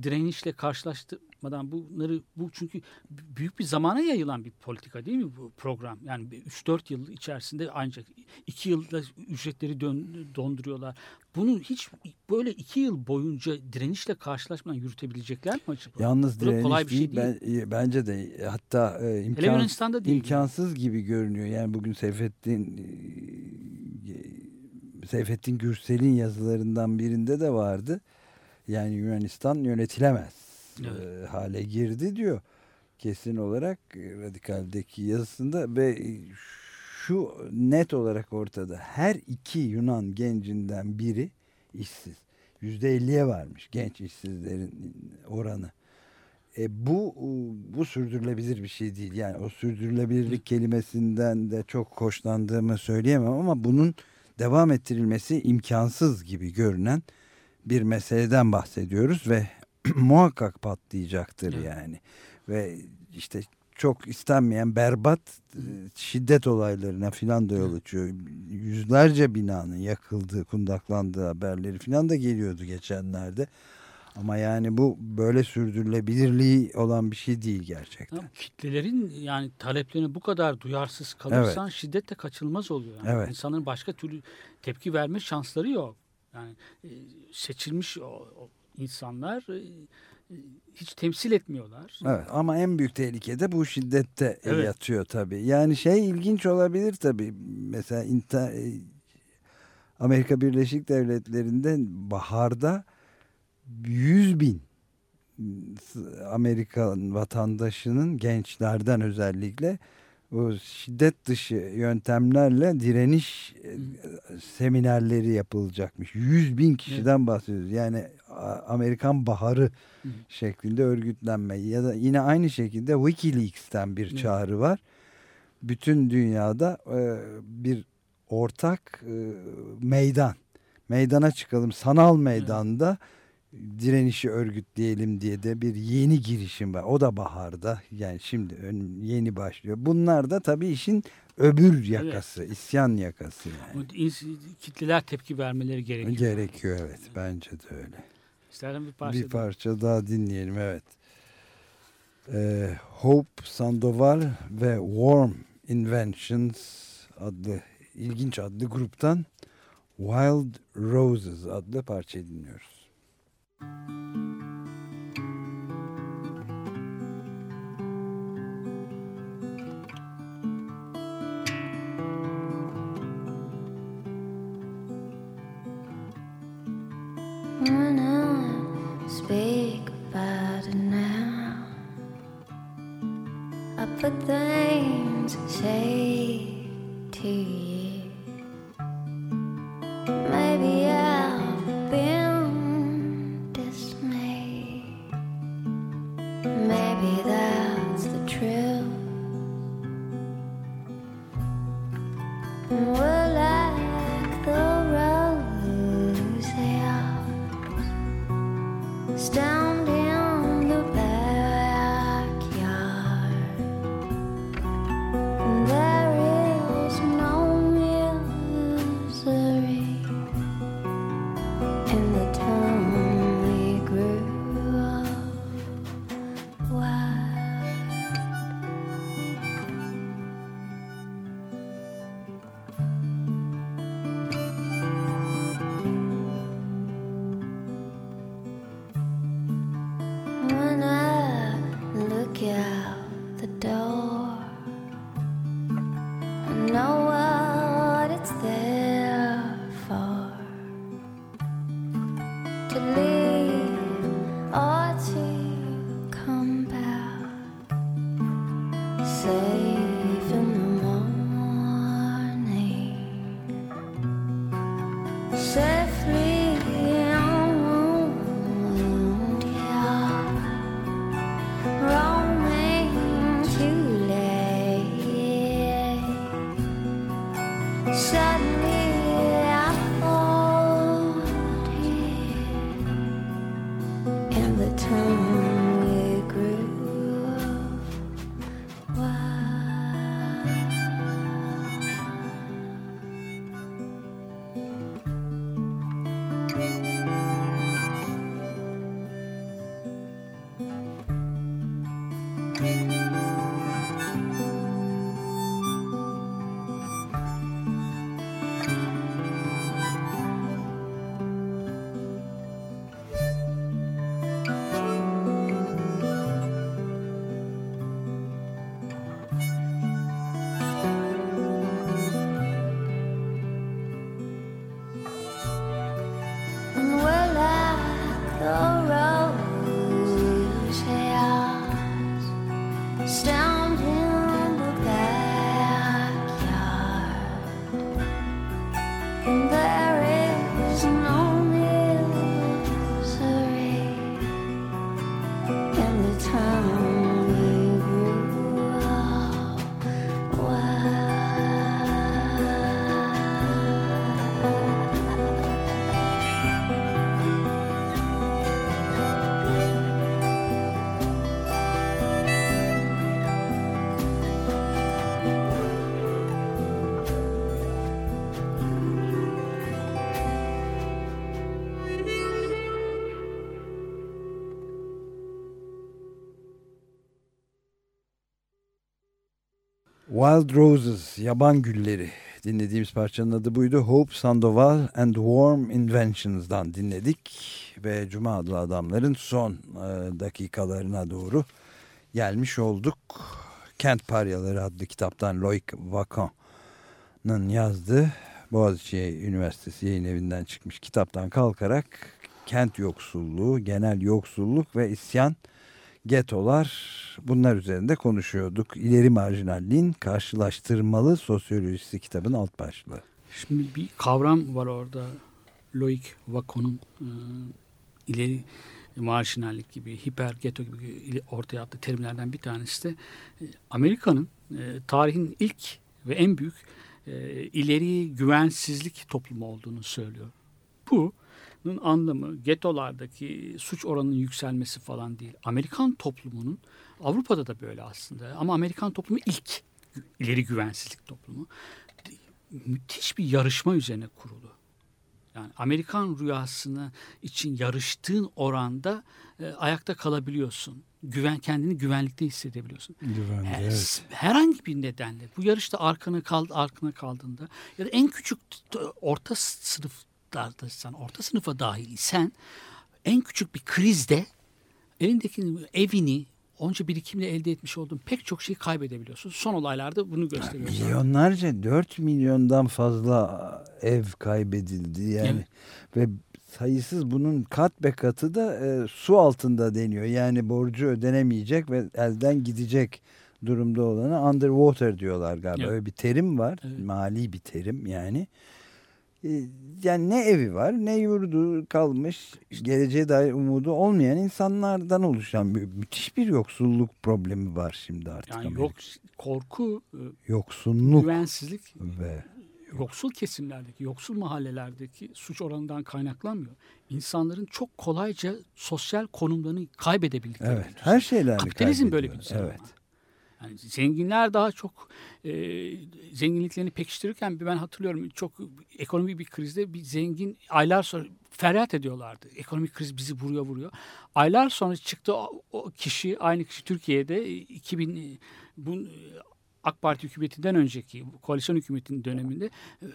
direnişle karşılaştırmadan bunları bu çünkü büyük bir zamana yayılan bir politika değil mi bu program? Yani 3-4 yıl içerisinde ancak 2 yılda ücretleri dön, donduruyorlar. Bunu hiç böyle 2 yıl boyunca direnişle karşılaşmadan yürütebilecekler mi acaba? Yalnız direniş kolay bir şey değil. Ben, bence de hatta e, imkan, değil imkansız yani. gibi görünüyor. Yani bugün Seyfettin e, Seyfettin Gürsel'in yazılarından birinde de vardı. Yani Yunanistan yönetilemez evet. e, hale girdi diyor. Kesin olarak radikaldeki yazısında ve şu net olarak ortada. Her iki Yunan gencinden biri işsiz. Yüzde elliye varmış genç işsizlerin oranı. E bu bu sürdürülebilir bir şey değil. Yani o sürdürülebilirlik kelimesinden de çok hoşlandığımı söyleyemem ama bunun devam ettirilmesi imkansız gibi görünen bir meseleden bahsediyoruz ve [clears throat] muhakkak patlayacaktır yani. Ve işte çok istenmeyen berbat e, şiddet olaylarına filan da yol açıyor. Yüzlerce binanın yakıldığı, kundaklandığı haberleri filan da geliyordu geçenlerde. Ama yani bu böyle sürdürülebilirliği olan bir şey değil gerçekten. Ya, kitlelerin yani taleplerine bu kadar duyarsız kalırsan evet. şiddet de kaçılmaz oluyor. Yani evet. İnsanların başka türlü tepki verme şansları yok. Yani e, seçilmiş o, o insanlar e, hiç temsil etmiyorlar. Evet ama en büyük tehlike de bu şiddette evet. yatıyor tabii. Yani şey ilginç olabilir tabii. Mesela inter, e, Amerika Birleşik Devletleri'nde baharda 100 bin Amerikan vatandaşının gençlerden özellikle o şiddet dışı yöntemlerle direniş e, seminerleri yapılacakmış. 100 bin kişiden bahsediyoruz. Yani Amerikan Baharı Hı. şeklinde örgütlenme ya da yine aynı şekilde Wikileaks'ten bir çağrı var. Bütün dünyada e, bir ortak e, meydan. Meydana çıkalım sanal meydanda direnişi örgütleyelim diye de bir yeni girişim var. O da baharda yani şimdi yeni başlıyor. Bunlar da tabii işin öbür yakası, evet. isyan yakası yani. Kitleler tepki vermeleri gerekiyor. Gerekiyor evet bence de öyle. İstersen bir parça, bir parça daha dinleyelim evet. Ee, Hope Sandoval ve Warm Inventions adlı ilginç adlı gruptan Wild Roses adlı parçayı dinliyoruz. When things say to you. Wild Roses, Yaban Gülleri dinlediğimiz parçanın adı buydu. Hope Sandoval and Warm Inventions'dan dinledik ve Cuma adlı adamların son e, dakikalarına doğru gelmiş olduk. Kent Paryaları adlı kitaptan Loic Vacan'ın yazdığı Boğaziçi Üniversitesi yayın evinden çıkmış kitaptan kalkarak kent yoksulluğu, genel yoksulluk ve isyan getolar bunlar üzerinde konuşuyorduk. İleri marjinalliğin karşılaştırmalı sosyolojisi kitabın alt başlığı. Şimdi bir kavram var orada. Loic Wacon'un e, ileri marjinallik gibi, hiper geto gibi ortaya attığı terimlerden bir tanesi de e, Amerika'nın e, tarihin ilk ve en büyük ileri güvensizlik toplumu olduğunu söylüyor. Bu anlamı getolardaki suç oranının yükselmesi falan değil. Amerikan toplumunun Avrupa'da da böyle aslında ama Amerikan toplumu ilk ileri güvensizlik toplumu müthiş bir yarışma üzerine kurulu. Yani Amerikan rüyasını için yarıştığın oranda e, ayakta kalabiliyorsun. Güven kendini güvenlikte hissedebiliyorsun. Güvende, Her- evet. Herhangi bir nedenle bu yarışta arkana kal arkana kaldığında ya da en küçük orta sınıflardaysan, orta sınıfa dahil isen en küçük bir krizde elindeki evini onca birikimle elde etmiş olduğun pek çok şeyi kaybedebiliyorsun. Son olaylarda bunu gösteriyor. Milyonlarca 4 milyondan fazla ev kaybedildi yani ve sayısız bunun kat be katı da e, su altında deniyor. Yani borcu ödenemeyecek ve elden gidecek durumda olanı underwater diyorlar galiba. Evet. Öyle bir terim var. Evet. Mali bir terim yani. E, Yani ne evi var ne yurdu kalmış geleceğe dair umudu olmayan insanlardan oluşan bir, müthiş bir yoksulluk problemi var şimdi artık. Yani Amerika'da. yok korku, e, Yoksunluk güvensizlik ve yoksul kesimlerdeki, yoksul mahallelerdeki suç oranından kaynaklanmıyor. İnsanların çok kolayca sosyal konumlarını kaybedebildikleri. evet her şeyler Kapitalizm böyle bir düzen Evet. ama. Yani zenginler daha çok e, zenginliklerini pekiştirirken ben hatırlıyorum çok ekonomik bir krizde bir zengin aylar sonra feryat ediyorlardı. Ekonomik kriz bizi vuruyor vuruyor. Aylar sonra çıktı o, o kişi aynı kişi Türkiye'de 2000 e, bu e, AK Parti hükümetinden önceki koalisyon hükümetinin döneminde e,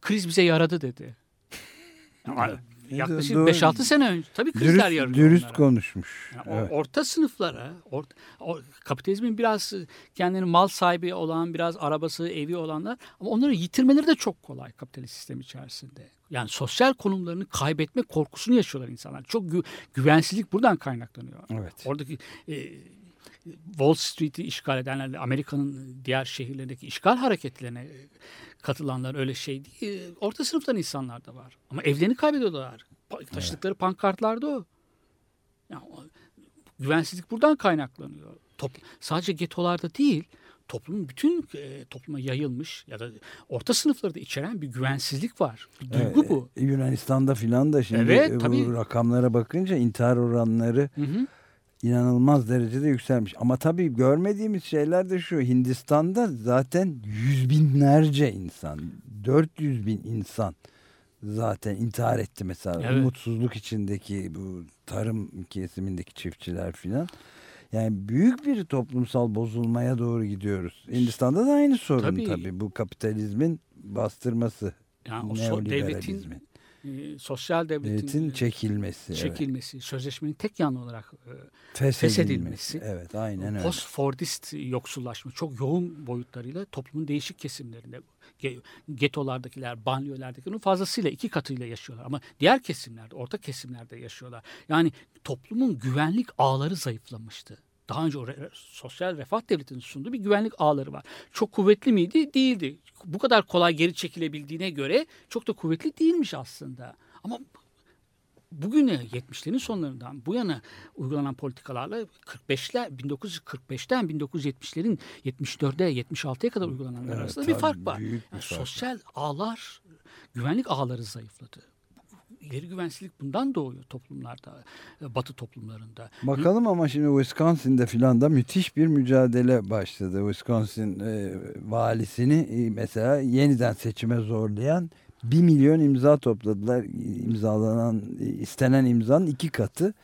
kriz bize yaradı dedi. Yaklaşık Doğru. 5-6 sene önce. Tabii krizler Dürüst, yarıyor dürüst onlara. konuşmuş. Yani Evet. Orta sınıflara, or, o- kapitalizmin biraz kendini mal sahibi olan, biraz arabası, evi olanlar ama onları yitirmeleri de çok kolay kapitalist sistem içerisinde. Yani sosyal konumlarını kaybetme korkusunu yaşıyorlar insanlar. Çok gü- güvensizlik buradan kaynaklanıyor. Evet. Oradaki e, Wall Street'i işgal edenlerle Amerika'nın diğer şehirlerindeki işgal hareketlerine katılanlar öyle şey değil. Orta sınıftan insanlar da var. Ama evlerini kaybediyorlar. Taşıdıkları pankartlarda o. Yani güvensizlik buradan kaynaklanıyor. Top, sadece getolarda değil, toplumun bütün e, topluma yayılmış ya da orta sınıfları da içeren bir güvensizlik var. Bir duygu Evet, bu. e, Yunanistan'da filan da şimdi Evet, bu tabii. rakamlara bakınca intihar oranları Hı hı. İnanılmaz derecede yükselmiş. Ama tabii görmediğimiz şeyler de şu. Hindistan'da zaten yüz binlerce insan, 400 bin insan zaten intihar etti mesela. Evet. Umutsuzluk içindeki bu tarım kesimindeki çiftçiler filan. Yani büyük bir toplumsal bozulmaya doğru gidiyoruz. Hindistan'da da aynı sorun Tabii. tabii. Bu kapitalizmin bastırması, Yani o so- devletin. E, sosyal devletin, e, çekilmesi. evet. çekilmesi, sözleşmenin tek yanlı olarak e, Feshedilmesi. feshedilmesi. Evet aynen öyle. post-Fordist yoksullaşma çok yoğun boyutlarıyla toplumun değişik kesimlerinde ge- getolardakiler, banliyölerdekilerin fazlasıyla iki katıyla yaşıyorlar. Ama diğer kesimlerde, orta kesimlerde yaşıyorlar. Yani toplumun güvenlik ağları zayıflamıştı. Daha önce o re- sosyal refah devletinin sunduğu bir güvenlik ağları var. Çok kuvvetli miydi? Değildi. Bu kadar kolay geri çekilebildiğine göre çok da kuvvetli değilmiş aslında. Ama bugüne 70'lerin sonlarından bu yana uygulanan politikalarla 45'ler 1945'ten 1970'lerin 74'e 76'ya kadar uygulananlar Evet, arasında bir fark var. bir Yani fark sosyal ağlar, güvenlik ağları zayıfladı. İleri güvensizlik bundan doğuyor toplumlarda, e, batı toplumlarında. Bakalım ama şimdi Wisconsin'de filan da müthiş bir mücadele başladı. Wisconsin e, valisini e, mesela yeniden seçime zorlayan 1 milyon imza topladılar. İmzalanan, e, istenen imzanın iki katı.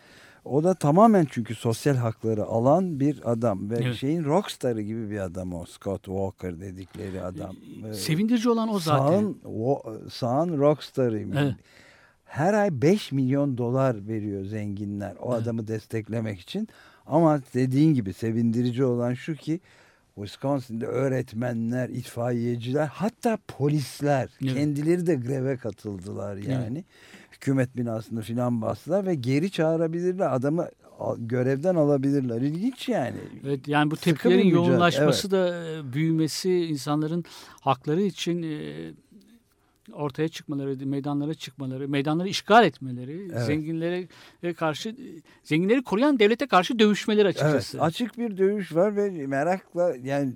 O da tamamen çünkü sosyal hakları alan bir adam ve Evet. şeyin rockstarı gibi bir adam o Scott Walker dedikleri adam. Sevindirici olan o zaten. Sağın, o- sağın rockstarıyım. Evet. Her ay 5 milyon dolar veriyor zenginler o Evet. adamı desteklemek için. Ama dediğin gibi sevindirici olan şu ki Wisconsin'de öğretmenler, itfaiyeciler hatta polisler Evet. kendileri de greve katıldılar yani. Hükümet binasını filan bastılar ve geri çağırabilirler. Adamı görevden alabilirler. İlginç yani. Evet, yani bu tepkilerin yoğunlaşması da e, büyümesi insanların hakları için e, ortaya çıkmaları, meydanlara çıkmaları, meydanları işgal etmeleri, Evet. zenginlere karşı zenginleri koruyan devlete karşı dövüşmeleri açıkçası. Evet, açık bir dövüş var ve merakla yani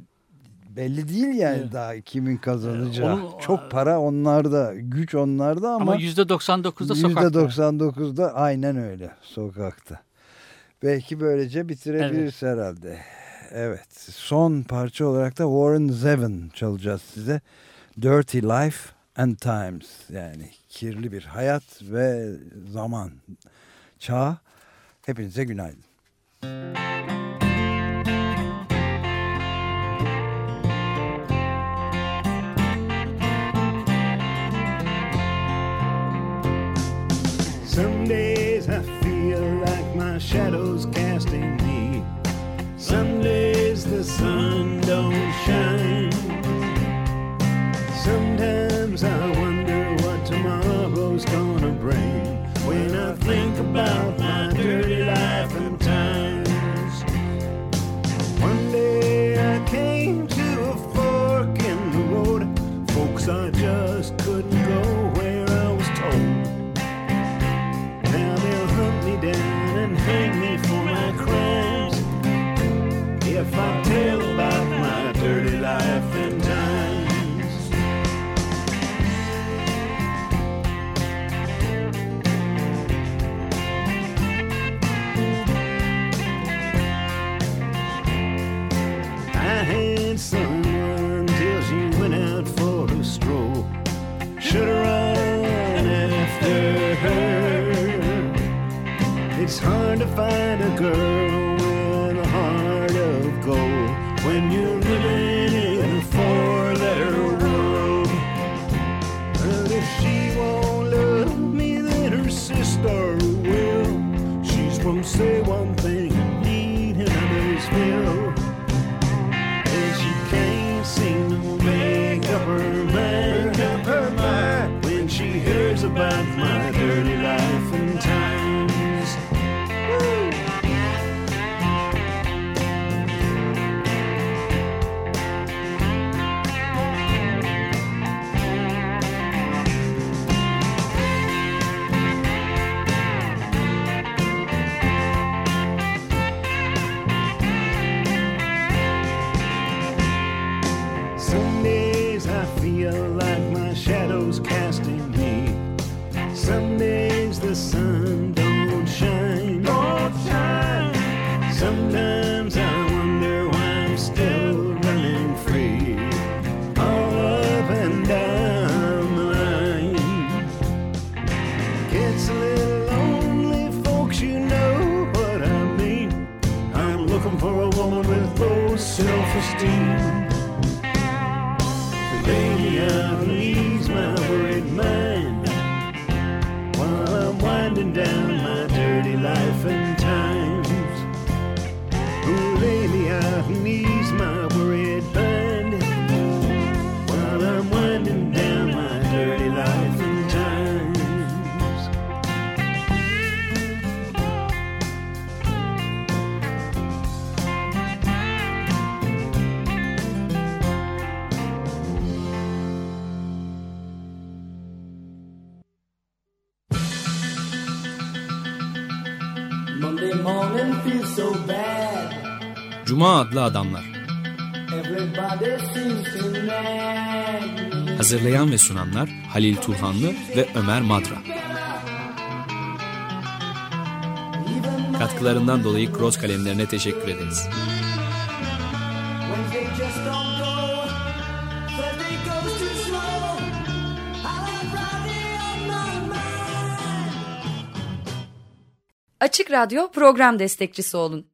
belli değil yani evet. daha kimin kazanacağı. Onu, Çok para onlarda, güç onlarda ama, ama %99'da sokakta. %99'da aynen öyle sokakta. Belki böylece bitirebiliriz evet. herhalde. Evet. Son parça olarak da Warren Zevon çalacağız size. Dirty Life and Times yani kirli bir hayat ve zaman çağ. Hepinize günaydın. Some days I feel like my shadow's casting me. Some days the sun don't I Cuma adlı adamlar. Hazırlayan ve sunanlar Halil Turhanlı ve Ömer Madra. Katkılarından dolayı Cross kalemlerine teşekkür ederiz. Açık Radyo program destekçisi olun.